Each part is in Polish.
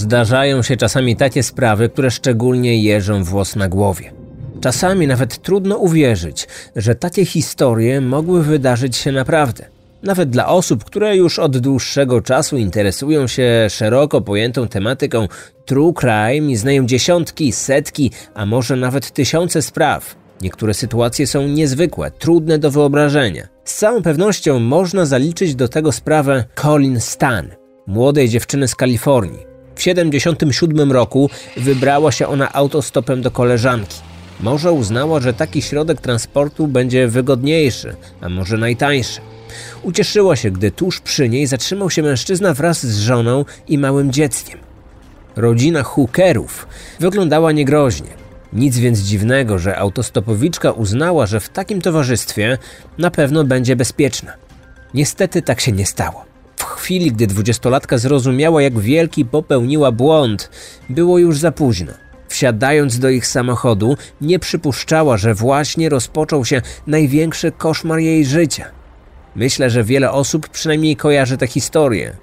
Zdarzają się czasami takie sprawy, które szczególnie jeżą włos na głowie. Czasami nawet trudno uwierzyć, że takie historie mogły wydarzyć się naprawdę. Nawet dla osób, które już od dłuższego czasu interesują się szeroko pojętą tematyką true crime i znają dziesiątki, setki, a może nawet tysiące spraw. Niektóre sytuacje są niezwykłe, trudne do wyobrażenia. Z całą pewnością można zaliczyć do tego sprawę Colin Stan, młodej dziewczyny z Kalifornii. W 1977 roku wybrała się ona autostopem do koleżanki. Może uznała, że taki środek transportu będzie wygodniejszy, a może najtańszy. Ucieszyła się, gdy tuż przy niej zatrzymał się mężczyzna wraz z żoną i małym dzieckiem. Rodzina Hookerów wyglądała niegroźnie. Nic więc dziwnego, że autostopowiczka uznała, że w takim towarzystwie na pewno będzie bezpieczna. Niestety tak się nie stało. Chwili, gdy dwudziestolatka zrozumiała, jak wielki popełniła błąd, było już za późno. Wsiadając do ich samochodu, nie przypuszczała, że właśnie rozpoczął się największy koszmar jej życia. Myślę, że wiele osób przynajmniej kojarzy tę historię.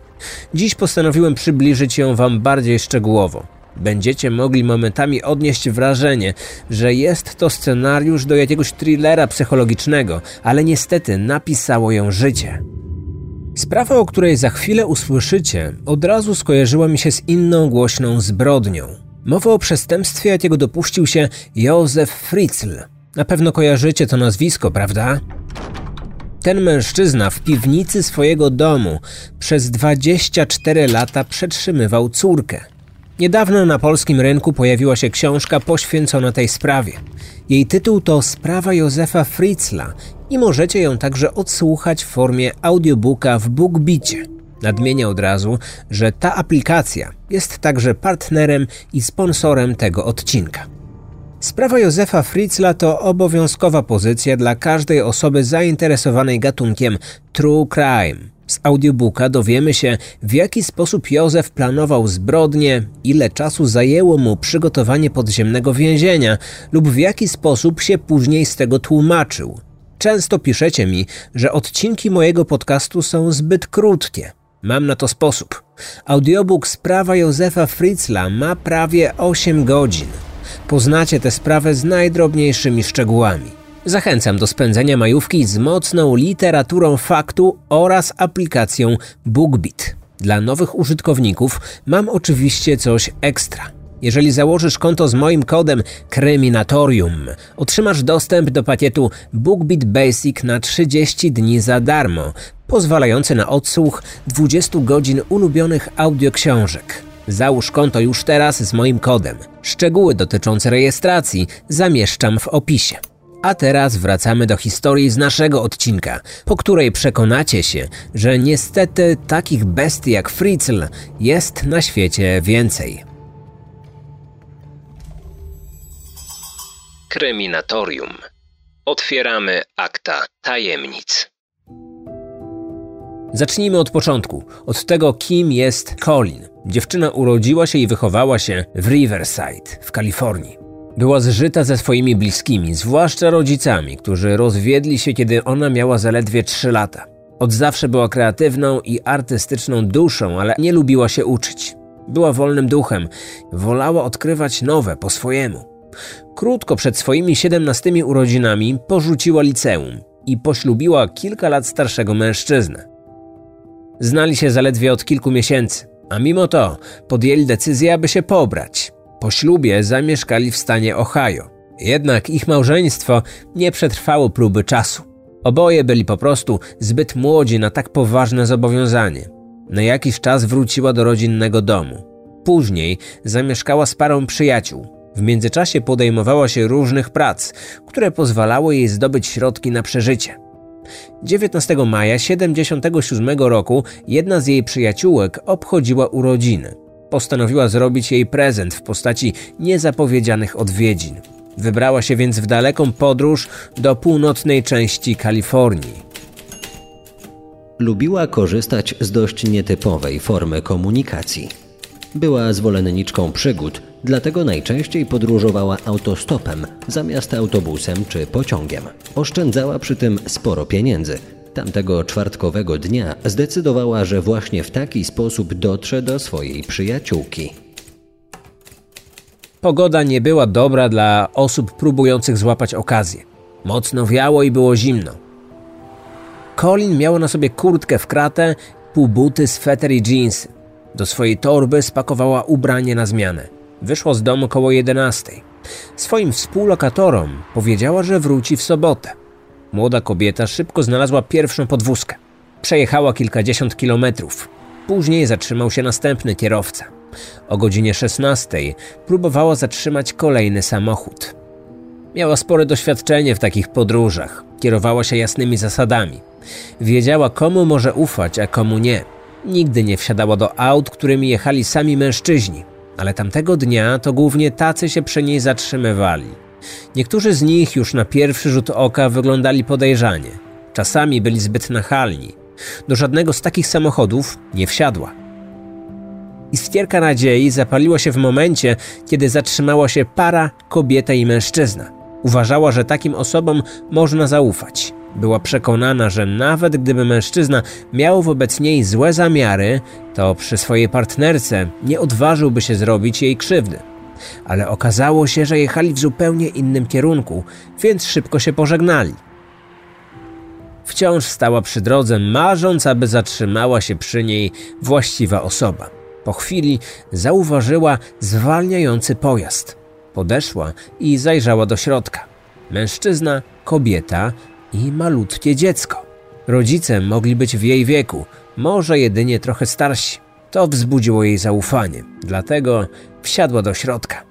Dziś postanowiłem przybliżyć ją Wam bardziej szczegółowo. Będziecie mogli momentami odnieść wrażenie, że jest to scenariusz do jakiegoś thrillera psychologicznego, ale niestety napisało ją życie. Sprawa, o której za chwilę usłyszycie, od razu skojarzyła mi się z inną głośną zbrodnią. Mowa o przestępstwie, jakiego dopuścił się Józef Fritzl. Na pewno kojarzycie to nazwisko, prawda? Ten mężczyzna w piwnicy swojego domu przez 24 lata przetrzymywał córkę. Niedawno na polskim rynku pojawiła się książka poświęcona tej sprawie. Jej tytuł to Sprawa Józefa Fritzla i możecie ją także odsłuchać w formie audiobooka w BookBicie. Nadmienię od razu, że ta aplikacja jest także partnerem i sponsorem tego odcinka. Sprawa Józefa Fritzla to obowiązkowa pozycja dla każdej osoby zainteresowanej gatunkiem true crime. Z audiobooka dowiemy się, w jaki sposób Józef planował zbrodnie, ile czasu zajęło mu przygotowanie podziemnego więzienia lub w jaki sposób się później z tego tłumaczył. Często piszecie mi, że odcinki mojego podcastu są zbyt krótkie. Mam na to sposób. Audiobook Sprawa Józefa Fritzla ma prawie 8 godzin. Poznacie tę sprawę z najdrobniejszymi szczegółami. Zachęcam do spędzenia majówki z mocną literaturą faktu oraz aplikacją BookBeat. Dla nowych użytkowników mam oczywiście coś ekstra. Jeżeli założysz konto z moim kodem Kryminatorium, otrzymasz dostęp do pakietu BookBeat Basic na 30 dni za darmo, pozwalający na odsłuch 20 godzin ulubionych audioksiążek. Załóż konto już teraz z moim kodem. Szczegóły dotyczące rejestracji zamieszczam w opisie. A teraz wracamy do historii z naszego odcinka, po której przekonacie się, że niestety takich bestii jak Fritzl jest na świecie więcej. Kryminatorium. Otwieramy akta tajemnic. Zacznijmy od początku, od tego, kim jest Colin. Dziewczyna urodziła się i wychowała się w Riverside w Kalifornii. Była zżyta ze swoimi bliskimi, zwłaszcza rodzicami, którzy rozwiedli się, kiedy ona miała zaledwie 3 lata. Od zawsze była kreatywną i artystyczną duszą, ale nie lubiła się uczyć. Była wolnym duchem, wolała odkrywać nowe po swojemu. Krótko przed swoimi 17 urodzinami porzuciła liceum i poślubiła kilka lat starszego mężczyznę. Znali się zaledwie od kilku miesięcy, a mimo to podjęli decyzję, aby się pobrać. Po ślubie zamieszkali w stanie Ohio. Jednak ich małżeństwo nie przetrwało próby czasu. Oboje byli po prostu zbyt młodzi na tak poważne zobowiązanie. Na jakiś czas wróciła do rodzinnego domu. Później zamieszkała z parą przyjaciół. W międzyczasie podejmowała się różnych prac, które pozwalały jej zdobyć środki na przeżycie. 19 maja 77 roku jedna z jej przyjaciółek obchodziła urodziny. Postanowiła zrobić jej prezent w postaci niezapowiedzianych odwiedzin. Wybrała się więc w daleką podróż do północnej części Kalifornii. Lubiła korzystać z dość nietypowej formy komunikacji. Była zwolenniczką przygód, dlatego najczęściej podróżowała autostopem zamiast autobusem czy pociągiem. Oszczędzała przy tym sporo pieniędzy. Tamtego czwartkowego dnia zdecydowała, że właśnie w taki sposób dotrze do swojej przyjaciółki. Pogoda nie była dobra dla osób próbujących złapać okazję. Mocno wiało i było zimno. Colin miała na sobie kurtkę w kratę, półbuty, sweter i jeansy. Do swojej torby spakowała ubranie na zmianę. Wyszło z domu koło 11. Swoim współlokatorom powiedziała, że wróci w sobotę. Młoda kobieta szybko znalazła pierwszą podwózkę. Przejechała kilkadziesiąt kilometrów. Później zatrzymał się następny kierowca. O godzinie 16 próbowała zatrzymać kolejny samochód. Miała spore doświadczenie w takich podróżach. Kierowała się jasnymi zasadami. Wiedziała, komu może ufać, a komu nie. Nigdy nie wsiadała do aut, którymi jechali sami mężczyźni, ale tamtego dnia to głównie tacy się przy niej zatrzymywali. Niektórzy z nich już na pierwszy rzut oka wyglądali podejrzanie. Czasami byli zbyt nachalni. Do żadnego z takich samochodów nie wsiadła. Iskierka nadziei zapaliła się w momencie, kiedy zatrzymała się para, kobieta i mężczyzna. Uważała, że takim osobom można zaufać. Była przekonana, że nawet gdyby mężczyzna miał wobec niej złe zamiary, to przy swojej partnerce nie odważyłby się zrobić jej krzywdy. Ale okazało się, że jechali w zupełnie innym kierunku, więc szybko się pożegnali. Wciąż stała przy drodze, marząc, aby zatrzymała się przy niej właściwa osoba. Po chwili zauważyła zwalniający pojazd. Podeszła i zajrzała do środka. Mężczyzna, kobieta i malutkie dziecko. Rodzice mogli być w jej wieku, może jedynie trochę starsi. To wzbudziło jej zaufanie, dlatego wsiadła do środka.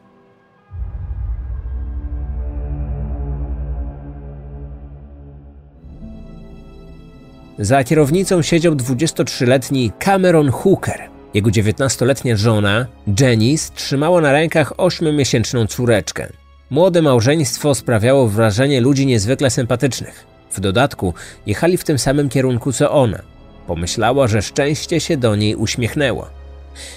Za kierownicą siedział 23-letni Cameron Hooker. Jego 19-letnia żona, Janice, trzymała na rękach 8-miesięczną córeczkę. Młode małżeństwo sprawiało wrażenie ludzi niezwykle sympatycznych. W dodatku jechali w tym samym kierunku co ona. Pomyślała, że szczęście się do niej uśmiechnęło.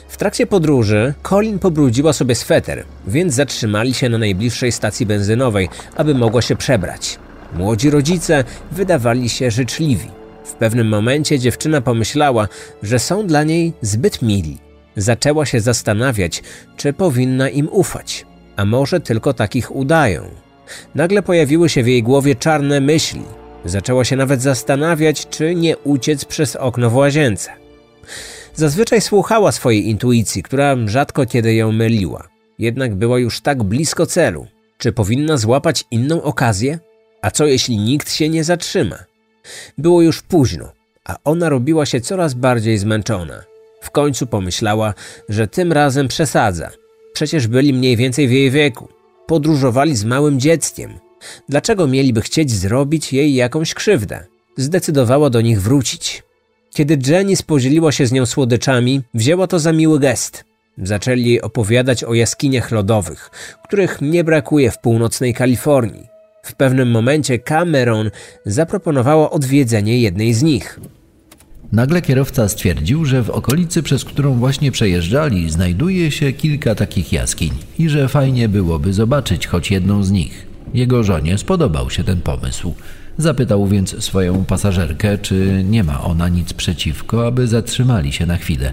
W trakcie podróży Colin pobrudziła sobie sweter, więc zatrzymali się na najbliższej stacji benzynowej, aby mogła się przebrać. Młodzi rodzice wydawali się życzliwi. W pewnym momencie dziewczyna pomyślała, że są dla niej zbyt mili. Zaczęła się zastanawiać, czy powinna im ufać, a może tylko takich udają. Nagle pojawiły się w jej głowie czarne myśli. Zaczęła się nawet zastanawiać, czy nie uciec przez okno w łazience. Zazwyczaj słuchała swojej intuicji, która rzadko kiedy ją myliła. Jednak była już tak blisko celu. Czy powinna złapać inną okazję? A co jeśli nikt się nie zatrzyma? Było już późno, a ona robiła się coraz bardziej zmęczona. W końcu pomyślała, że tym razem przesadza. Przecież byli mniej więcej w jej wieku. Podróżowali z małym dzieckiem. Dlaczego mieliby chcieć zrobić jej jakąś krzywdę? Zdecydowała do nich wrócić. Kiedy Jenny podzieliła się z nią słodyczami, wzięła to za miły gest. Zaczęli opowiadać o jaskiniach lodowych, których nie brakuje w północnej Kalifornii. W pewnym momencie Cameron zaproponowała odwiedzenie jednej z nich. Nagle kierowca stwierdził, że w okolicy, przez którą właśnie przejeżdżali, znajduje się kilka takich jaskiń i że fajnie byłoby zobaczyć choć jedną z nich. Jego żonie spodobał się ten pomysł. Zapytał więc swoją pasażerkę, czy nie ma ona nic przeciwko, aby zatrzymali się na chwilę.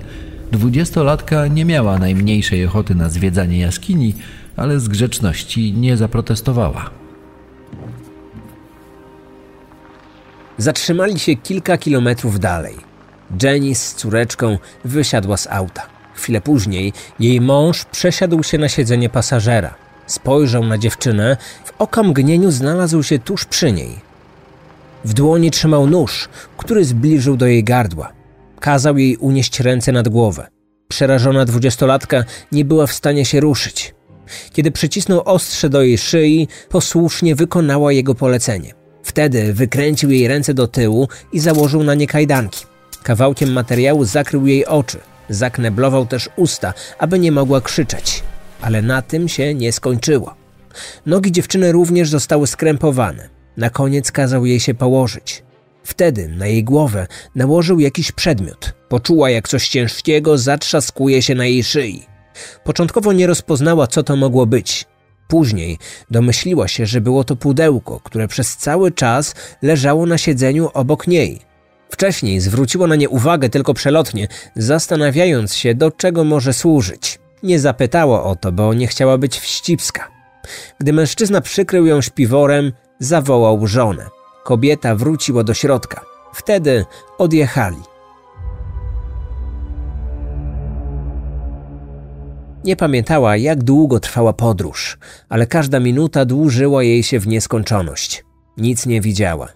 Dwudziestolatka nie miała najmniejszej ochoty na zwiedzanie jaskini, ale z grzeczności nie zaprotestowała. Zatrzymali się kilka kilometrów dalej. Jenny z córeczką wysiadła z auta. Chwilę później jej mąż przesiadł się na siedzenie pasażera. Spojrzał na dziewczynę, w okamgnieniu znalazł się tuż przy niej. W dłoni trzymał nóż, który zbliżył do jej gardła. Kazał jej unieść ręce nad głowę. Przerażona dwudziestolatka nie była w stanie się ruszyć. Kiedy przycisnął ostrze do jej szyi, posłusznie wykonała jego polecenie. Wtedy wykręcił jej ręce do tyłu i założył na nie kajdanki. Kawałkiem materiału zakrył jej oczy. Zakneblował też usta, aby nie mogła krzyczeć. Ale na tym się nie skończyło. Nogi dziewczyny również zostały skrępowane. Na koniec kazał jej się położyć. Wtedy na jej głowę nałożył jakiś przedmiot. Poczuła, jak coś ciężkiego zatrzaskuje się na jej szyi. Początkowo nie rozpoznała, co to mogło być. Później domyśliła się, że było to pudełko, które przez cały czas leżało na siedzeniu obok niej. Wcześniej zwróciła na nie uwagę tylko przelotnie, zastanawiając się, do czego może służyć. Nie zapytała o to, bo nie chciała być wścibska. Gdy mężczyzna przykrył ją śpiworem, zawołał żonę. Kobieta wróciła do środka. Wtedy odjechali. Nie pamiętała, jak długo trwała podróż, ale każda minuta dłużyła jej się w nieskończoność. Nic nie widziała.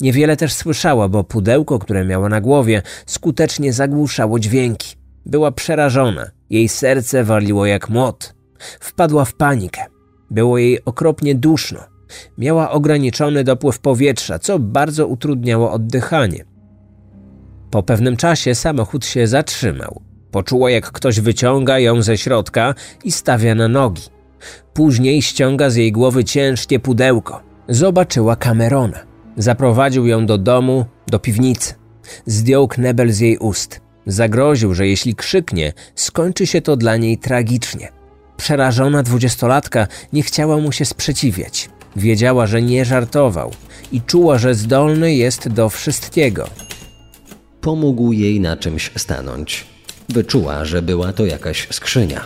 Niewiele też słyszała, bo pudełko, które miała na głowie, skutecznie zagłuszało dźwięki. Była przerażona, jej serce waliło jak młot. Wpadła w panikę. Było jej okropnie duszno. Miała ograniczony dopływ powietrza, co bardzo utrudniało oddychanie. Po pewnym czasie samochód się zatrzymał. Poczuła, jak ktoś wyciąga ją ze środka i stawia na nogi. Później ściąga z jej głowy ciężkie pudełko. Zobaczyła Camerona. Zaprowadził ją do domu, do piwnicy. Zdjął knebel z jej ust. Zagroził, że jeśli krzyknie, skończy się to dla niej tragicznie. Przerażona dwudziestolatka nie chciała mu się sprzeciwiać. Wiedziała, że nie żartował i czuła, że zdolny jest do wszystkiego. Pomógł jej na czymś stanąć. Wyczuła, że była to jakaś skrzynia.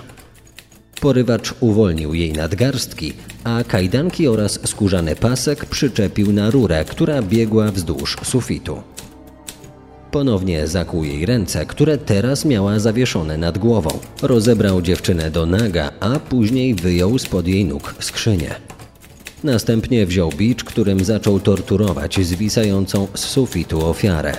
Porywacz uwolnił jej nadgarstki, a kajdanki oraz skórzany pasek przyczepił na rurę, która biegła wzdłuż sufitu. Ponownie zakłuł jej ręce, które teraz miała zawieszone nad głową. Rozebrał dziewczynę do naga, a później wyjął spod jej nóg skrzynię. Następnie wziął bicz, którym zaczął torturować zwisającą z sufitu ofiarę.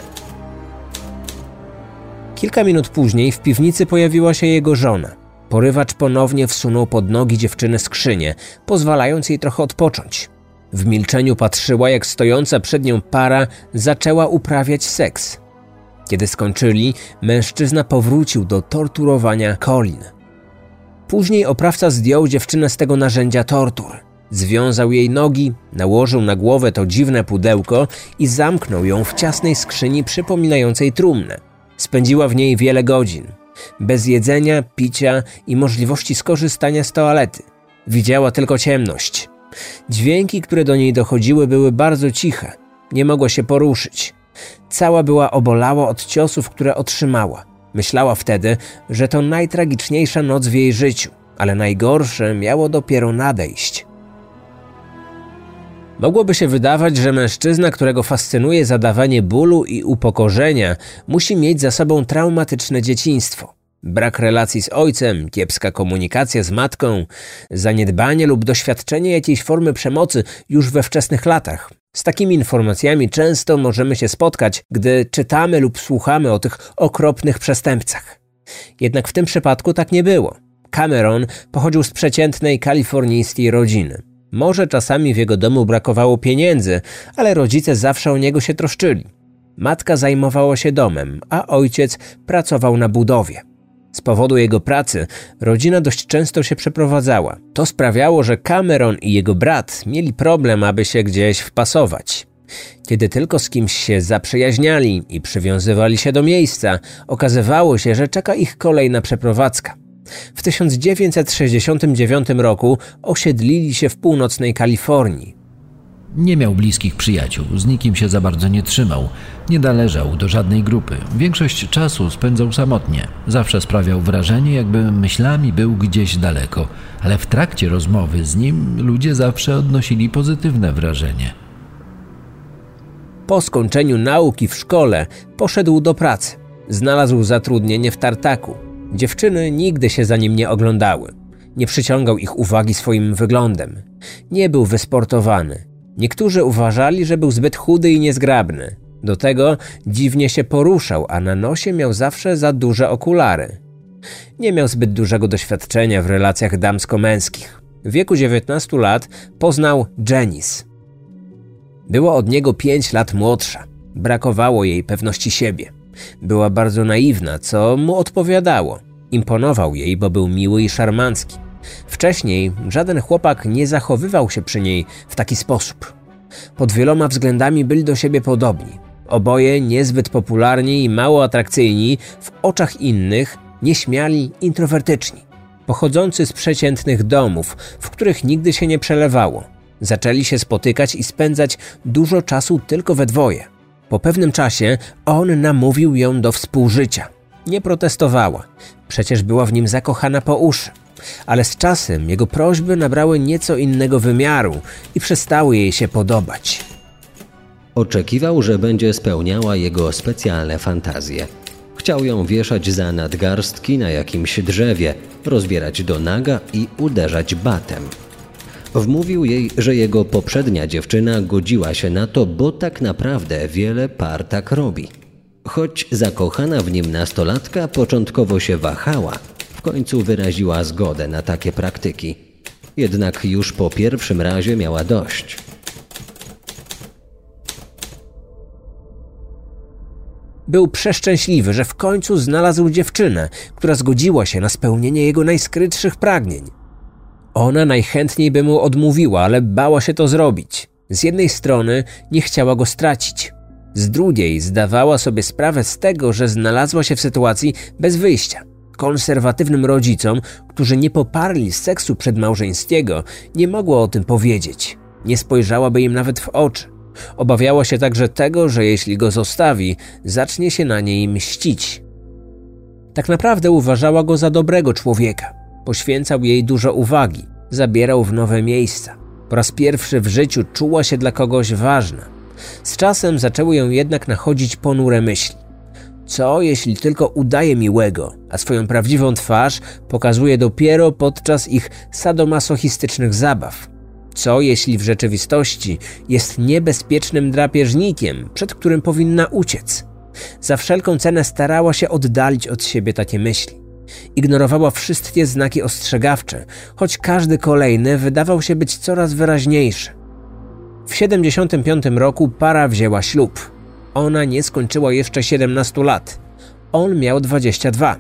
Kilka minut później w piwnicy pojawiła się jego żona. Porywacz ponownie wsunął pod nogi dziewczyny skrzynię, pozwalając jej trochę odpocząć. W milczeniu patrzyła, jak stojąca przed nią para zaczęła uprawiać seks. Kiedy skończyli, mężczyzna powrócił do torturowania Colin. Później oprawca zdjął dziewczynę z tego narzędzia tortur. Związał jej nogi, nałożył na głowę to dziwne pudełko i zamknął ją w ciasnej skrzyni przypominającej trumnę. Spędziła w niej wiele godzin, bez jedzenia, picia i możliwości skorzystania z toalety. Widziała tylko ciemność. Dźwięki, które do niej dochodziły, były bardzo ciche. Nie mogła się poruszyć. Cała była obolała od ciosów, które otrzymała. Myślała wtedy, że to najtragiczniejsza noc w jej życiu, ale najgorsze miało dopiero nadejść. Mogłoby się wydawać, że mężczyzna, którego fascynuje zadawanie bólu i upokorzenia, musi mieć za sobą traumatyczne dzieciństwo. Brak relacji z ojcem, kiepska komunikacja z matką, zaniedbanie lub doświadczenie jakiejś formy przemocy już we wczesnych latach. Z takimi informacjami często możemy się spotkać, gdy czytamy lub słuchamy o tych okropnych przestępcach. Jednak w tym przypadku tak nie było. Cameron pochodził z przeciętnej kalifornijskiej rodziny. Może czasami w jego domu brakowało pieniędzy, ale rodzice zawsze o niego się troszczyli. Matka zajmowała się domem, a ojciec pracował na budowie. Z powodu jego pracy rodzina dość często się przeprowadzała. To sprawiało, że Cameron i jego brat mieli problem, aby się gdzieś wpasować. Kiedy tylko z kimś się zaprzyjaźniali i przywiązywali się do miejsca, okazywało się, że czeka ich kolejna przeprowadzka. W 1969 roku osiedlili się w północnej Kalifornii. Nie miał bliskich przyjaciół, z nikim się za bardzo nie trzymał, nie należał do żadnej grupy. Większość czasu spędzał samotnie. Zawsze sprawiał wrażenie, jakby myślami był gdzieś daleko, ale w trakcie rozmowy z nim ludzie zawsze odnosili pozytywne wrażenie. Po skończeniu nauki w szkole poszedł do pracy. Znalazł zatrudnienie w tartaku. Dziewczyny nigdy się za nim nie oglądały. Nie przyciągał ich uwagi swoim wyglądem. Nie był wysportowany. Niektórzy uważali, że był zbyt chudy i niezgrabny. Do tego dziwnie się poruszał, a na nosie miał zawsze za duże okulary. Nie miał zbyt dużego doświadczenia w relacjach damsko-męskich. W wieku 19 lat poznał Janice. Była od niego 5 lat młodsza. Brakowało jej pewności siebie. Była bardzo naiwna, co mu odpowiadało. Imponował jej, bo był miły i szarmancki. Wcześniej żaden chłopak nie zachowywał się przy niej w taki sposób. Pod wieloma względami byli do siebie podobni. Oboje niezbyt popularni i mało atrakcyjni w oczach innych, nieśmiali, introwertyczni. Pochodzący z przeciętnych domów, w których nigdy się nie przelewało. Zaczęli się spotykać i spędzać dużo czasu tylko we dwoje. Po pewnym czasie on namówił ją do współżycia. Nie protestowała, przecież była w nim zakochana po uszy. Ale z czasem jego prośby nabrały nieco innego wymiaru i przestały jej się podobać. Oczekiwał, że będzie spełniała jego specjalne fantazje. Chciał ją wieszać za nadgarstki na jakimś drzewie, rozbierać do naga i uderzać batem. Wmówił jej, że jego poprzednia dziewczyna godziła się na to, bo tak naprawdę wiele par tak robi. Choć zakochana w nim nastolatka początkowo się wahała, w końcu wyraziła zgodę na takie praktyki. Jednak już po pierwszym razie miała dość. Był przeszczęśliwy, że w końcu znalazł dziewczynę, która zgodziła się na spełnienie jego najskrytszych pragnień. Ona najchętniej by mu odmówiła, ale bała się to zrobić. Z jednej strony nie chciała go stracić, z drugiej zdawała sobie sprawę z tego, że znalazła się w sytuacji bez wyjścia. Konserwatywnym rodzicom, którzy nie poparli seksu przedmałżeńskiego, nie mogła o tym powiedzieć. Nie spojrzałaby im nawet w oczy. Obawiała się także tego, że jeśli go zostawi, zacznie się na niej mścić. Tak naprawdę uważała go za dobrego człowieka. Poświęcał jej dużo uwagi, zabierał w nowe miejsca. Po raz pierwszy w życiu czuła się dla kogoś ważna. Z czasem zaczęły ją jednak nachodzić ponure myśli. Co jeśli tylko udaje miłego, a swoją prawdziwą twarz pokazuje dopiero podczas ich sadomasochistycznych zabaw? Co jeśli w rzeczywistości jest niebezpiecznym drapieżnikiem, przed którym powinna uciec? Za wszelką cenę starała się oddalić od siebie takie myśli. Ignorowała wszystkie znaki ostrzegawcze, choć każdy kolejny wydawał się być coraz wyraźniejszy. W 75 roku para wzięła ślub. Ona nie skończyła jeszcze 17 lat. On miał 22.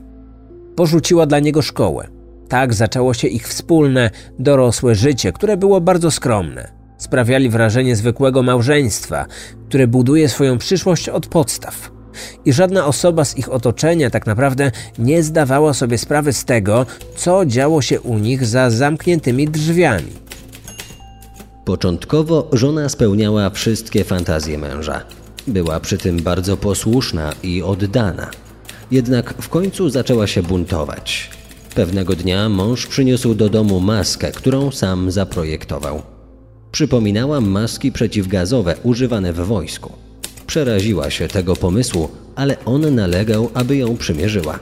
Porzuciła dla niego szkołę. Tak zaczęło się ich wspólne, dorosłe życie, które było bardzo skromne. Sprawiali wrażenie zwykłego małżeństwa, które buduje swoją przyszłość od podstaw. I żadna osoba z ich otoczenia tak naprawdę nie zdawała sobie sprawy z tego, co działo się u nich za zamkniętymi drzwiami. Początkowo żona spełniała wszystkie fantazje męża. Była przy tym bardzo posłuszna i oddana. Jednak w końcu zaczęła się buntować. Pewnego dnia mąż przyniósł do domu maskę, którą sam zaprojektował. Przypominała maski przeciwgazowe używane w wojsku. Przeraziła się tego pomysłu, ale on nalegał, aby ją przymierzyła.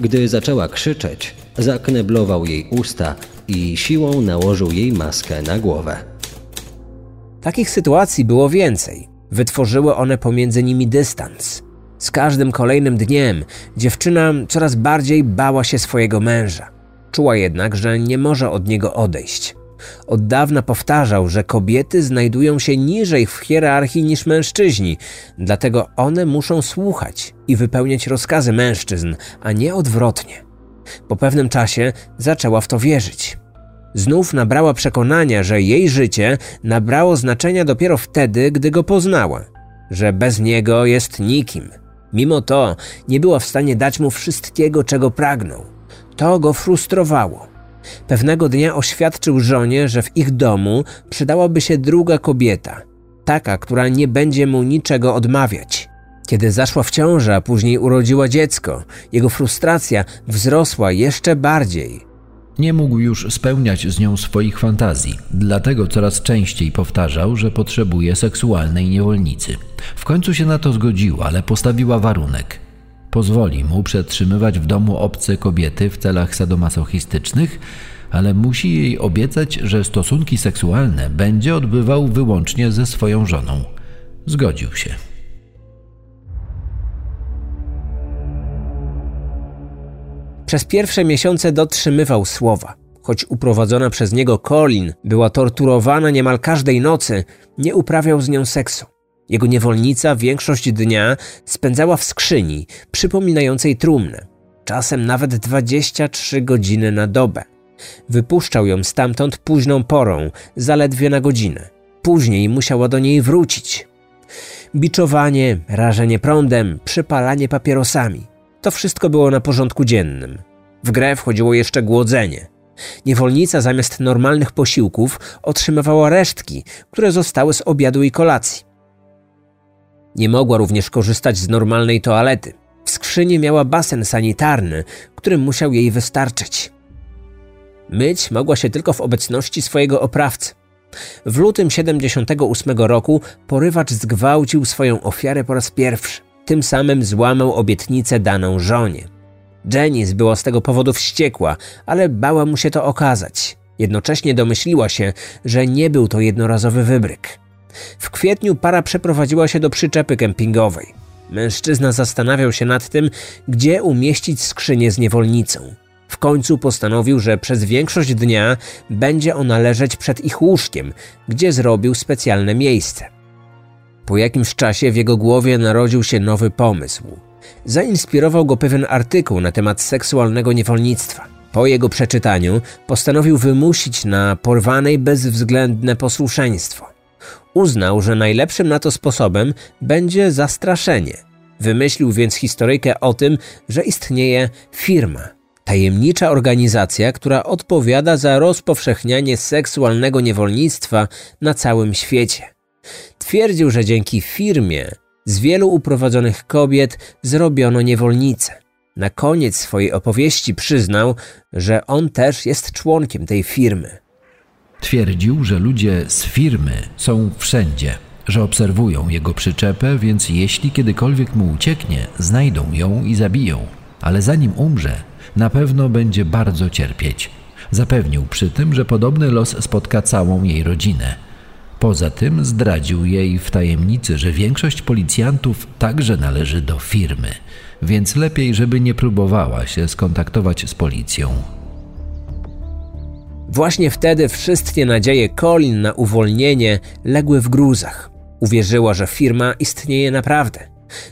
Gdy zaczęła krzyczeć, zakneblował jej usta i siłą nałożył jej maskę na głowę. Takich sytuacji było więcej. Wytworzyły one pomiędzy nimi dystans. Z każdym kolejnym dniem dziewczyna coraz bardziej bała się swojego męża. Czuła jednak, że nie może od niego odejść. Od dawna powtarzał, że kobiety znajdują się niżej w hierarchii niż mężczyźni, dlatego one muszą słuchać i wypełniać rozkazy mężczyzn, a nie odwrotnie. Po pewnym czasie zaczęła w to wierzyć. Znów nabrała przekonania, że jej życie nabrało znaczenia dopiero wtedy, gdy go poznała, że bez niego jest nikim. Mimo to nie była w stanie dać mu wszystkiego, czego pragnął. To go frustrowało. Pewnego dnia oświadczył żonie, że w ich domu przydałaby się druga kobieta, taka, która nie będzie mu niczego odmawiać. Kiedy zaszła w ciążę, a później urodziła dziecko, jego frustracja wzrosła jeszcze bardziej. Nie mógł już spełniać z nią swoich fantazji, dlatego coraz częściej powtarzał, że potrzebuje seksualnej niewolnicy. W końcu się na to zgodziła, ale postawiła warunek. Pozwoli mu przetrzymywać w domu obce kobiety w celach sadomasochistycznych, ale musi jej obiecać, że stosunki seksualne będzie odbywał wyłącznie ze swoją żoną. Zgodził się. Przez pierwsze miesiące dotrzymywał słowa. Choć uprowadzona przez niego Colin była torturowana niemal każdej nocy, nie uprawiał z nią seksu. Jego niewolnica większość dnia spędzała w skrzyni, przypominającej trumnę, czasem nawet 23 godziny na dobę. Wypuszczał ją stamtąd późną porą, zaledwie na godzinę. Później musiała do niej wrócić. Biczowanie, rażenie prądem, przypalanie papierosami – to wszystko było na porządku dziennym. W grę wchodziło jeszcze głodzenie. Niewolnica zamiast normalnych posiłków otrzymywała resztki, które zostały z obiadu i kolacji. Nie mogła również korzystać z normalnej toalety. W skrzyni miała basen sanitarny, który musiał jej wystarczyć. Myć mogła się tylko w obecności swojego oprawcy. W lutym 78 roku porywacz zgwałcił swoją ofiarę po raz pierwszy. Tym samym złamał obietnicę daną żonie. Janice była z tego powodu wściekła, ale bała mu się to okazać. Jednocześnie domyśliła się, że nie był to jednorazowy wybryk. W kwietniu para przeprowadziła się do przyczepy kempingowej. Mężczyzna zastanawiał się nad tym, gdzie umieścić skrzynię z niewolnicą. W końcu postanowił, że przez większość dnia będzie ona leżeć przed ich łóżkiem, gdzie zrobił specjalne miejsce. Po jakimś czasie w jego głowie narodził się nowy pomysł. Zainspirował go pewien artykuł na temat seksualnego niewolnictwa. Po jego przeczytaniu postanowił wymusić na porwanej bezwzględne posłuszeństwo. Uznał, że najlepszym na to sposobem będzie zastraszenie. Wymyślił więc historyjkę o tym, że istnieje firma, tajemnicza organizacja, która odpowiada za rozpowszechnianie seksualnego niewolnictwa na całym świecie. Twierdził, że dzięki firmie z wielu uprowadzonych kobiet zrobiono niewolnice. Na koniec swojej opowieści przyznał, że on też jest członkiem tej firmy. Twierdził, że ludzie z firmy są wszędzie, że obserwują jego przyczepę, więc jeśli kiedykolwiek mu ucieknie, znajdą ją i zabiją. Ale zanim umrze, na pewno będzie bardzo cierpieć. Zapewnił przy tym, że podobny los spotka całą jej rodzinę. Poza tym zdradził jej w tajemnicy, że większość policjantów także należy do firmy, więc lepiej, żeby nie próbowała się skontaktować z policją. Właśnie wtedy wszystkie nadzieje Colin na uwolnienie legły w gruzach. Uwierzyła, że firma istnieje naprawdę.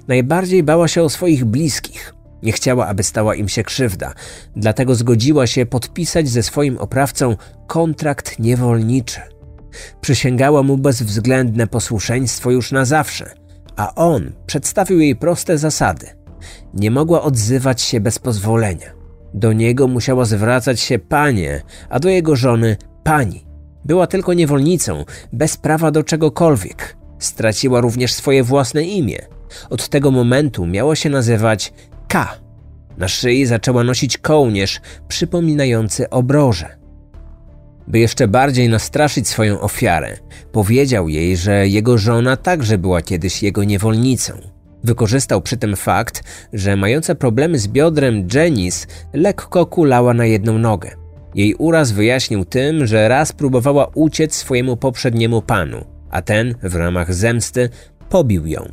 Najbardziej bała się o swoich bliskich. Nie chciała, aby stała im się krzywda, dlatego zgodziła się podpisać ze swoim oprawcą kontrakt niewolniczy. Przysięgała mu bezwzględne posłuszeństwo już na zawsze, a on przedstawił jej proste zasady. Nie mogła odzywać się bez pozwolenia. Do niego musiała zwracać się panie, a do jego żony pani. Była tylko niewolnicą, bez prawa do czegokolwiek. Straciła również swoje własne imię. Od tego momentu miała się nazywać K. Na szyi zaczęła nosić kołnierz przypominający obroże. By jeszcze bardziej nastraszyć swoją ofiarę, powiedział jej, że jego żona także była kiedyś jego niewolnicą. Wykorzystał przy tym fakt, że mająca problemy z biodrem Janice lekko kulała na jedną nogę. Jej uraz wyjaśnił tym, że raz próbowała uciec swojemu poprzedniemu panu, a ten w ramach zemsty pobił ją.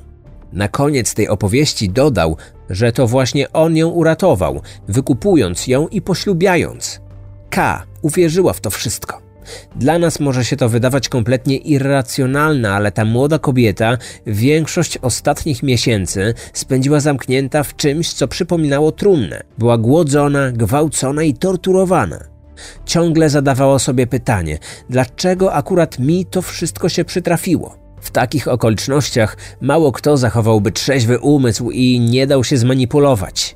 Na koniec tej opowieści dodał, że to właśnie on ją uratował, wykupując ją i poślubiając. K uwierzyła w to wszystko. Dla nas może się to wydawać kompletnie irracjonalne, ale ta młoda kobieta większość ostatnich miesięcy spędziła zamknięta w czymś, co przypominało trumnę. Była głodzona, gwałcona i torturowana. Ciągle zadawała sobie pytanie, dlaczego akurat mi to wszystko się przytrafiło. W takich okolicznościach mało kto zachowałby trzeźwy umysł i nie dał się zmanipulować.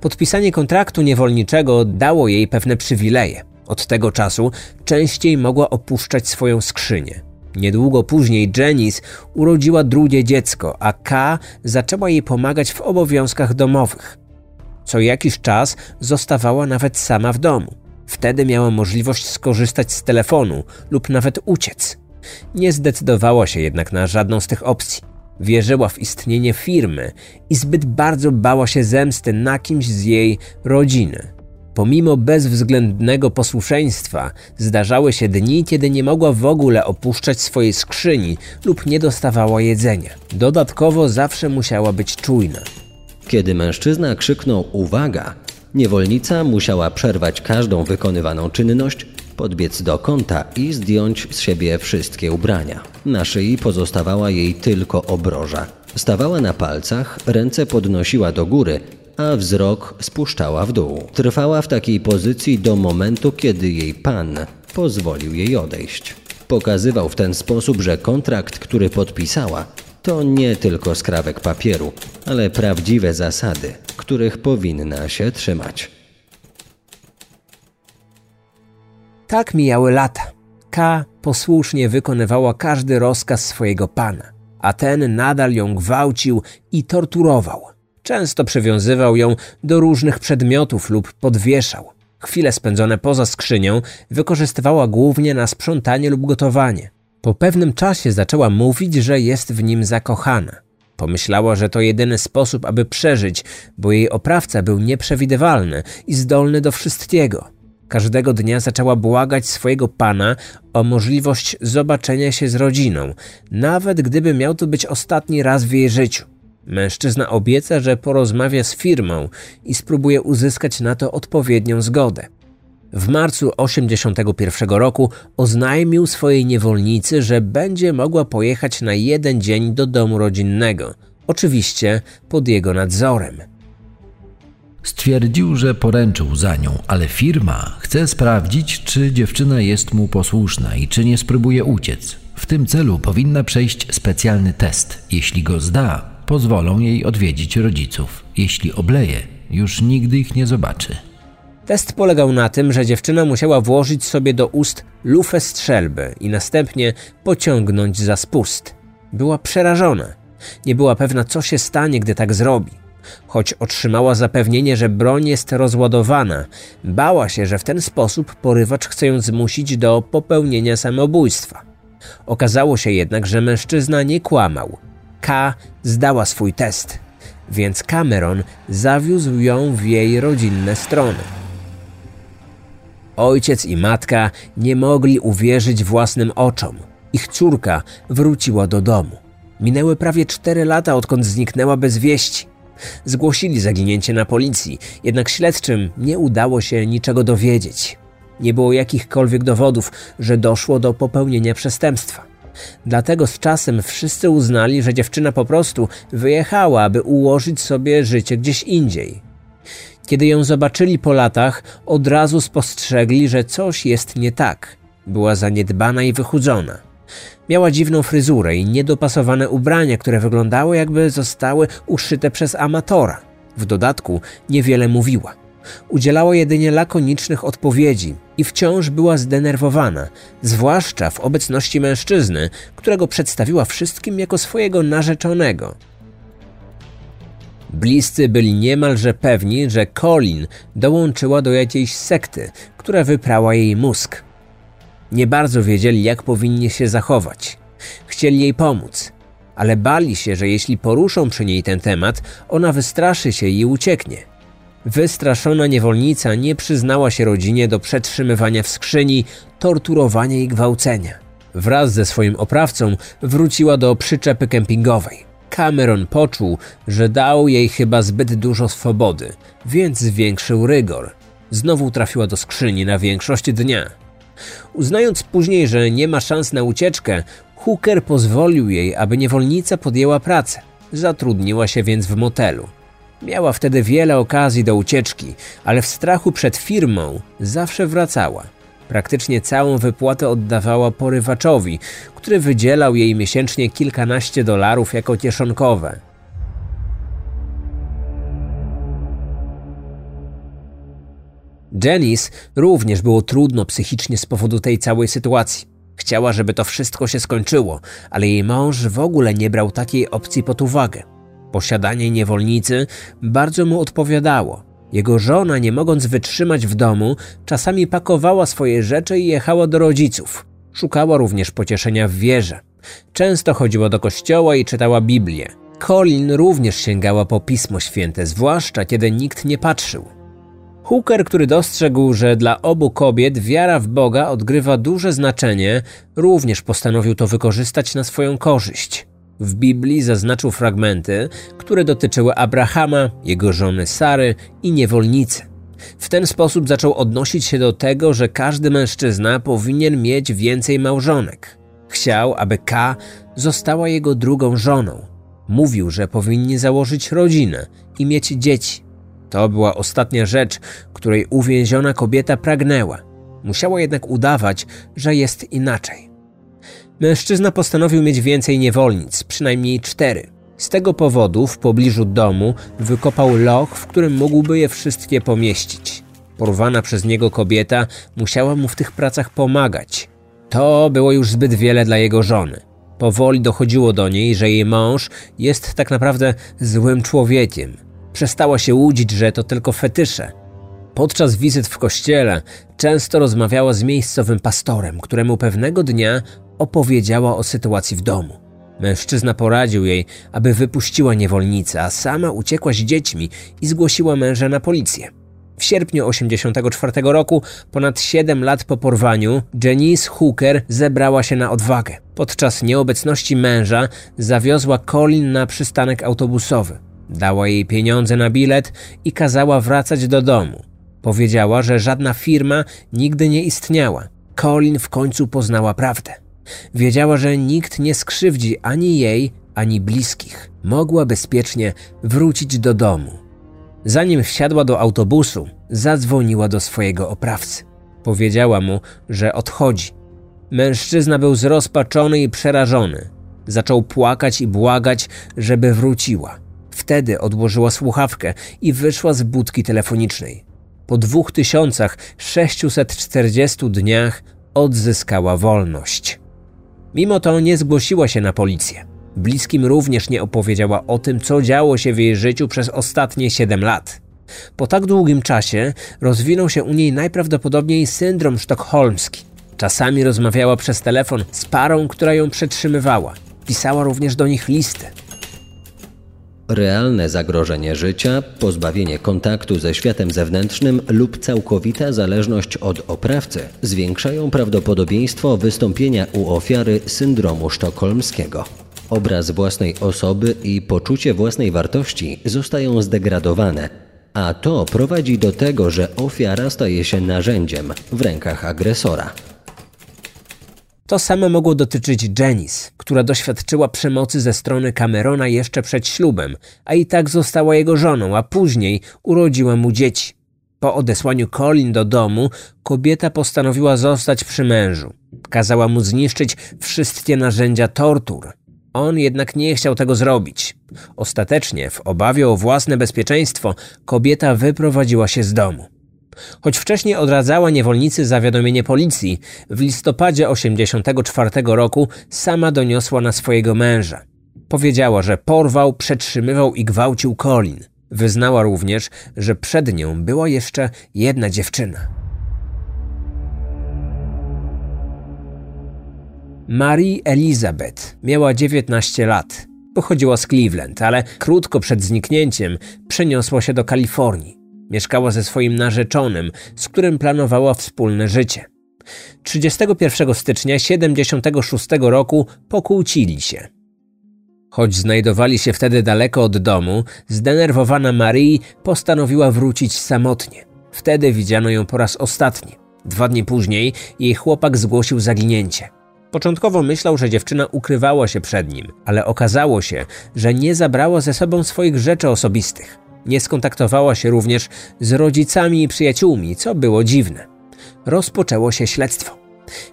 Podpisanie kontraktu niewolniczego dało jej pewne przywileje. Od tego czasu częściej mogła opuszczać swoją skrzynię. Niedługo później Janice urodziła drugie dziecko, a K zaczęła jej pomagać w obowiązkach domowych. Co jakiś czas zostawała nawet sama w domu. Wtedy miała możliwość skorzystać z telefonu lub nawet uciec. Nie zdecydowała się jednak na żadną z tych opcji. Wierzyła w istnienie firmy i zbyt bardzo bała się zemsty na kimś z jej rodziny. Pomimo bezwzględnego posłuszeństwa, zdarzały się dni, kiedy nie mogła w ogóle opuszczać swojej skrzyni lub nie dostawała jedzenia. Dodatkowo zawsze musiała być czujna. Kiedy mężczyzna krzyknął uwaga, niewolnica musiała przerwać każdą wykonywaną czynność, podbiec do kąta i zdjąć z siebie wszystkie ubrania. Na szyi pozostawała jej tylko obroża. Stawała na palcach, ręce podnosiła do góry, a wzrok spuszczała w dół. Trwała w takiej pozycji do momentu, kiedy jej pan pozwolił jej odejść. Pokazywał w ten sposób, że kontrakt, który podpisała, to nie tylko skrawek papieru, ale prawdziwe zasady, których powinna się trzymać. Tak mijały lata. K posłusznie wykonywała każdy rozkaz swojego pana, a ten nadal ją gwałcił i torturował. Często przywiązywał ją do różnych przedmiotów lub podwieszał. Chwile spędzone poza skrzynią wykorzystywała głównie na sprzątanie lub gotowanie. Po pewnym czasie zaczęła mówić, że jest w nim zakochana. Pomyślała, że to jedyny sposób, aby przeżyć, bo jej oprawca był nieprzewidywalny i zdolny do wszystkiego. Każdego dnia zaczęła błagać swojego pana o możliwość zobaczenia się z rodziną, nawet gdyby miał to być ostatni raz w jej życiu. Mężczyzna obieca, że porozmawia z firmą i spróbuje uzyskać na to odpowiednią zgodę. W marcu 81 roku oznajmił swojej niewolnicy, że będzie mogła pojechać na jeden dzień do domu rodzinnego, oczywiście pod jego nadzorem. Stwierdził, że poręczył za nią, ale firma chce sprawdzić, czy dziewczyna jest mu posłuszna i czy nie spróbuje uciec. W tym celu powinna przejść specjalny test. Jeśli go zda, pozwolą jej odwiedzić rodziców. Jeśli obleje, już nigdy ich nie zobaczy. Test polegał na tym, że dziewczyna musiała włożyć sobie do ust lufę strzelby i następnie pociągnąć za spust. Była przerażona. Nie była pewna, co się stanie, gdy tak zrobi. Choć otrzymała zapewnienie, że broń jest rozładowana, bała się, że w ten sposób porywacz chce ją zmusić do popełnienia samobójstwa. Okazało się jednak, że mężczyzna nie kłamał. K zdała swój test, więc Cameron zawiózł ją w jej rodzinne strony. Ojciec i matka nie mogli uwierzyć własnym oczom. Ich córka wróciła do domu. Minęły prawie cztery lata, odkąd zniknęła bez wieści. Zgłosili zaginięcie na policji, jednak śledczym nie udało się niczego dowiedzieć. Nie było jakichkolwiek dowodów, że doszło do popełnienia przestępstwa. Dlatego z czasem wszyscy uznali, że dziewczyna po prostu wyjechała, aby ułożyć sobie życie gdzieś indziej. Kiedy ją zobaczyli po latach, od razu spostrzegli, że coś jest nie tak. Była zaniedbana i wychudzona. Miała dziwną fryzurę i niedopasowane ubrania, które wyglądały jakby zostały uszyte przez amatora. W dodatku niewiele mówiła. Udzielała jedynie lakonicznych odpowiedzi i wciąż była zdenerwowana, zwłaszcza w obecności mężczyzny, którego przedstawiła wszystkim jako swojego narzeczonego. Bliscy byli niemalże pewni, że Colin dołączyła do jakiejś sekty, która wyprała jej mózg. Nie bardzo wiedzieli, jak powinni się zachować. Chcieli jej pomóc, ale bali się, że jeśli poruszą przy niej ten temat, ona wystraszy się i ucieknie. Wystraszona niewolnica nie przyznała się rodzinie do przetrzymywania w skrzyni, torturowania i gwałcenia. Wraz ze swoim oprawcą wróciła do przyczepy kempingowej. Cameron poczuł, że dał jej chyba zbyt dużo swobody, więc zwiększył rygor. Znowu trafiła do skrzyni na większość dnia. Uznając później, że nie ma szans na ucieczkę, Hooker pozwolił jej, aby niewolnica podjęła pracę. Zatrudniła się więc w motelu. Miała wtedy wiele okazji do ucieczki, ale w strachu przed firmą zawsze wracała. Praktycznie całą wypłatę oddawała porywaczowi, który wydzielał jej miesięcznie kilkanaście dolarów jako kieszonkowe. Janice również było trudno psychicznie z powodu tej całej sytuacji. Chciała, żeby to wszystko się skończyło, ale jej mąż w ogóle nie brał takiej opcji pod uwagę. Posiadanie niewolnicy bardzo mu odpowiadało. Jego żona, nie mogąc wytrzymać w domu, czasami pakowała swoje rzeczy i jechała do rodziców. Szukała również pocieszenia w wierze. Często chodziła do kościoła i czytała Biblię. Colin również sięgała po Pismo Święte, zwłaszcza kiedy nikt nie patrzył. Hooker, który dostrzegł, że dla obu kobiet wiara w Boga odgrywa duże znaczenie, również postanowił to wykorzystać na swoją korzyść. W Biblii zaznaczył fragmenty, które dotyczyły Abrahama, jego żony Sary i niewolnicy. W ten sposób zaczął odnosić się do tego, że każdy mężczyzna powinien mieć więcej małżonek. Chciał, aby K została jego drugą żoną. Mówił, że powinni założyć rodzinę i mieć dzieci. To była ostatnia rzecz, której uwięziona kobieta pragnęła. Musiała jednak udawać, że jest inaczej. Mężczyzna postanowił mieć więcej niewolnic, przynajmniej cztery. Z tego powodu w pobliżu domu wykopał loch, w którym mógłby je wszystkie pomieścić. Porwana przez niego kobieta musiała mu w tych pracach pomagać. To było już zbyt wiele dla jego żony. Powoli dochodziło do niej, że jej mąż jest tak naprawdę złym człowiekiem. Przestała się łudzić, że to tylko fetysze. Podczas wizyt w kościele często rozmawiała z miejscowym pastorem, któremu pewnego dnia opowiedziała o sytuacji w domu. Mężczyzna poradził jej, aby wypuściła niewolnicę, a sama uciekła z dziećmi i zgłosiła męża na policję. W sierpniu 1984 roku, ponad 7 lat po porwaniu, Janice Hooker zebrała się na odwagę. Podczas nieobecności męża zawiozła Colin na przystanek autobusowy. Dała jej pieniądze na bilet i kazała wracać do domu. Powiedziała, że żadna firma nigdy nie istniała. Colin w końcu poznała prawdę. Wiedziała, że nikt nie skrzywdzi ani jej, ani bliskich. Mogła bezpiecznie wrócić do domu. Zanim wsiadła do autobusu, zadzwoniła do swojego oprawcy. Powiedziała mu, że odchodzi. Mężczyzna był zrozpaczony i przerażony. Zaczął płakać i błagać, żeby wróciła. Wtedy odłożyła słuchawkę i wyszła z budki telefonicznej. Po 2640 dniach odzyskała wolność. Mimo to nie zgłosiła się na policję. Bliskim również nie opowiedziała o tym, co działo się w jej życiu przez ostatnie 7 lat. Po tak długim czasie rozwinął się u niej najprawdopodobniej syndrom sztokholmski. Czasami rozmawiała przez telefon z parą, która ją przetrzymywała. Pisała również do nich listy. Realne zagrożenie życia, pozbawienie kontaktu ze światem zewnętrznym lub całkowita zależność od oprawcy zwiększają prawdopodobieństwo wystąpienia u ofiary syndromu sztokholmskiego. Obraz własnej osoby i poczucie własnej wartości zostają zdegradowane, a to prowadzi do tego, że ofiara staje się narzędziem w rękach agresora. To samo mogło dotyczyć Janice, która doświadczyła przemocy ze strony Camerona jeszcze przed ślubem, a i tak została jego żoną, a później urodziła mu dzieci. Po odesłaniu Colin do domu, kobieta postanowiła zostać przy mężu. Kazała mu zniszczyć wszystkie narzędzia tortur. On jednak nie chciał tego zrobić. Ostatecznie, w obawie o własne bezpieczeństwo, kobieta wyprowadziła się z domu. Choć wcześniej odradzała niewolnicy zawiadomienie policji, w listopadzie 1984 roku sama doniosła na swojego męża. Powiedziała, że porwał, przetrzymywał i gwałcił Colin. Wyznała również, że przed nią była jeszcze jedna dziewczyna. Marie Elizabeth miała 19 lat. Pochodziła z Cleveland, ale krótko przed zniknięciem przeniosła się do Kalifornii. Mieszkała ze swoim narzeczonym, z którym planowała wspólne życie. 31 stycznia 76 roku pokłócili się. Choć znajdowali się wtedy daleko od domu, zdenerwowana Marie postanowiła wrócić samotnie. Wtedy widziano ją po raz ostatni. Dwa dni później jej chłopak zgłosił zaginięcie. Początkowo myślał, że dziewczyna ukrywała się przed nim, ale okazało się, że nie zabrała ze sobą swoich rzeczy osobistych. Nie skontaktowała się również z rodzicami i przyjaciółmi, co było dziwne. Rozpoczęło się śledztwo.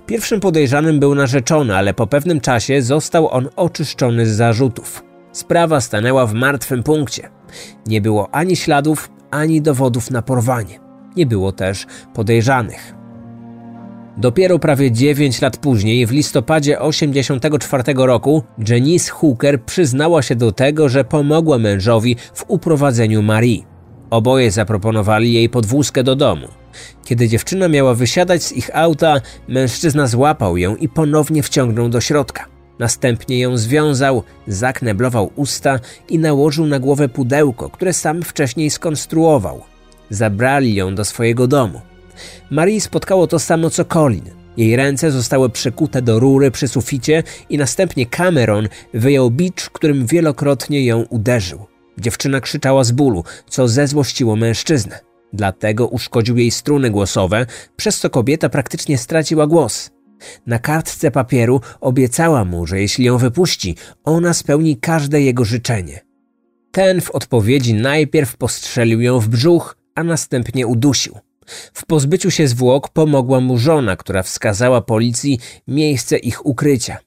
Pierwszym podejrzanym był narzeczony, ale po pewnym czasie został on oczyszczony z zarzutów. Sprawa stanęła w martwym punkcie. Nie było ani śladów, ani dowodów na porwanie. Nie było też podejrzanych. Dopiero prawie 9 lat później, w listopadzie 1984 roku, Janice Hooker przyznała się do tego, że pomogła mężowi w uprowadzeniu Marie. Oboje zaproponowali jej podwózkę do domu. Kiedy dziewczyna miała wysiadać z ich auta, mężczyzna złapał ją i ponownie wciągnął do środka. Następnie ją związał, zakneblował usta i nałożył na głowę pudełko, które sam wcześniej skonstruował. Zabrali ją do swojego domu. Marii spotkało to samo co Colin. Jej ręce zostały przekute do rury przy suficie i następnie Cameron wyjął bicz, którym wielokrotnie ją uderzył. Dziewczyna krzyczała z bólu, co zezłościło mężczyznę. Dlatego uszkodził jej struny głosowe, przez co kobieta praktycznie straciła głos. Na kartce papieru obiecała mu, że jeśli ją wypuści, ona spełni każde jego życzenie. Ten w odpowiedzi najpierw postrzelił ją w brzuch, a następnie udusił. W pozbyciu się zwłok pomogła mu żona, która wskazała policji miejsce ich ukrycia.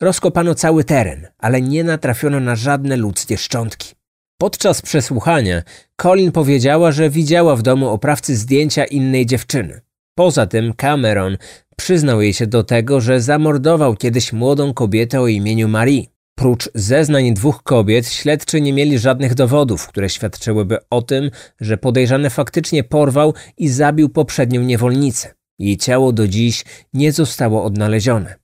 Rozkopano cały teren, ale nie natrafiono na żadne ludzkie szczątki. Podczas przesłuchania Colin powiedziała, że widziała w domu oprawcy zdjęcia innej dziewczyny. Poza tym Cameron przyznał jej się do tego, że zamordował kiedyś młodą kobietę o imieniu Marie. Prócz zeznań dwóch kobiet, śledczy nie mieli żadnych dowodów, które świadczyłyby o tym, że podejrzany faktycznie porwał i zabił poprzednią niewolnicę. Jej ciało do dziś nie zostało odnalezione.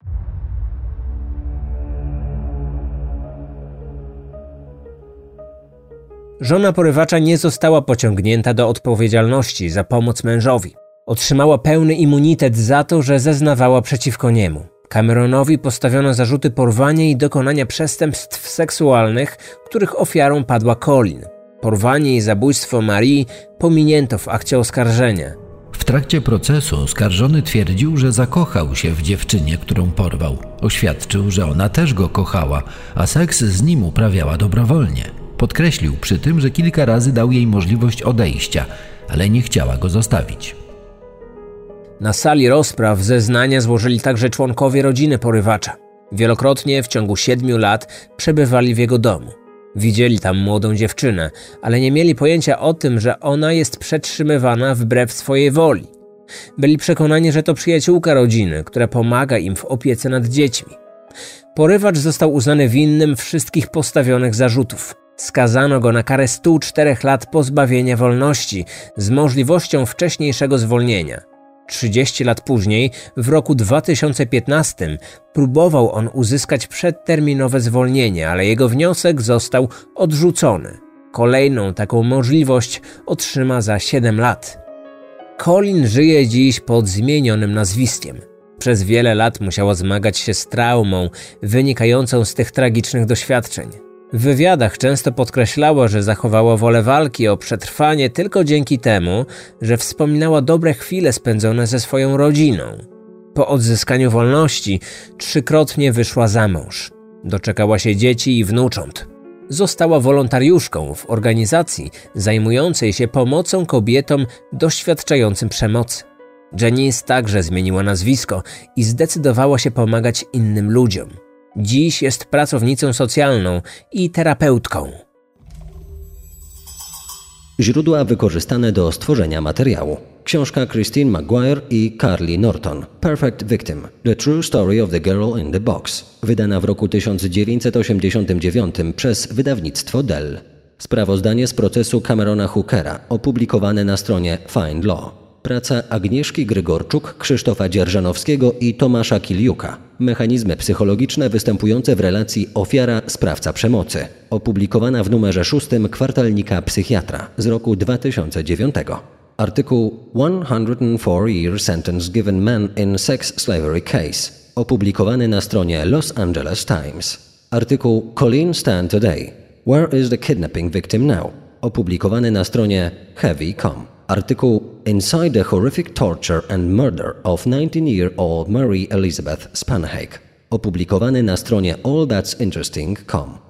Żona porywacza nie została pociągnięta do odpowiedzialności za pomoc mężowi. Otrzymała pełny immunitet za to, że zeznawała przeciwko niemu. Cameronowi postawiono zarzuty porwania i dokonania przestępstw seksualnych, których ofiarą padła Colin. Porwanie i zabójstwo Marii pominięto w akcie oskarżenia. W trakcie procesu oskarżony twierdził, że zakochał się w dziewczynie, którą porwał. Oświadczył, że ona też go kochała, a seks z nim uprawiała dobrowolnie. Podkreślił przy tym, że kilka razy dał jej możliwość odejścia, ale nie chciała go zostawić. Na sali rozpraw zeznania złożyli także członkowie rodziny porywacza. Wielokrotnie w ciągu siedmiu lat przebywali w jego domu. Widzieli tam młodą dziewczynę, ale nie mieli pojęcia o tym, że ona jest przetrzymywana wbrew swojej woli. Byli przekonani, że to przyjaciółka rodziny, która pomaga im w opiece nad dziećmi. Porywacz został uznany winnym wszystkich postawionych zarzutów. Skazano go na karę 104 lat pozbawienia wolności z możliwością wcześniejszego zwolnienia. 30 lat później, w roku 2015, próbował on uzyskać przedterminowe zwolnienie, ale jego wniosek został odrzucony. Kolejną taką możliwość otrzyma za 7 lat. Colin żyje dziś pod zmienionym nazwiskiem. Przez wiele lat musiała zmagać się z traumą wynikającą z tych tragicznych doświadczeń. W wywiadach często podkreślała, że zachowała wolę walki o przetrwanie tylko dzięki temu, że wspominała dobre chwile spędzone ze swoją rodziną. Po odzyskaniu wolności trzykrotnie wyszła za mąż. Doczekała się dzieci i wnucząt. Została wolontariuszką w organizacji zajmującej się pomocą kobietom doświadczającym przemocy. Janice także zmieniła nazwisko i zdecydowała się pomagać innym ludziom. Dziś jest pracownicą socjalną i terapeutką. Źródła wykorzystane do stworzenia materiału. Książka Christine Maguire i Carly Norton. Perfect Victim. The True Story of the Girl in the Box. Wydana w roku 1989 przez wydawnictwo Dell. Sprawozdanie z procesu Camerona Hookera, opublikowane na stronie Find Law. Praca Agnieszki Grygorczuk, Krzysztofa Dzierżanowskiego i Tomasza Kiliuka. Mechanizmy psychologiczne występujące w relacji ofiara-sprawca przemocy. Opublikowana w numerze szóstym kwartalnika Psychiatra z roku 2009. Artykuł 104 Year Sentence Given Man in Sex Slavery Case. Opublikowany na stronie Los Angeles Times. Artykuł Colleen Stan Today. Where is the kidnapping victim now? Opublikowany na stronie heavy.com. Artykuł Inside the Horrific Torture and Murder of 19-Year-Old Mary Elizabeth Spanhake, opublikowany na stronie allthat'sinteresting.com.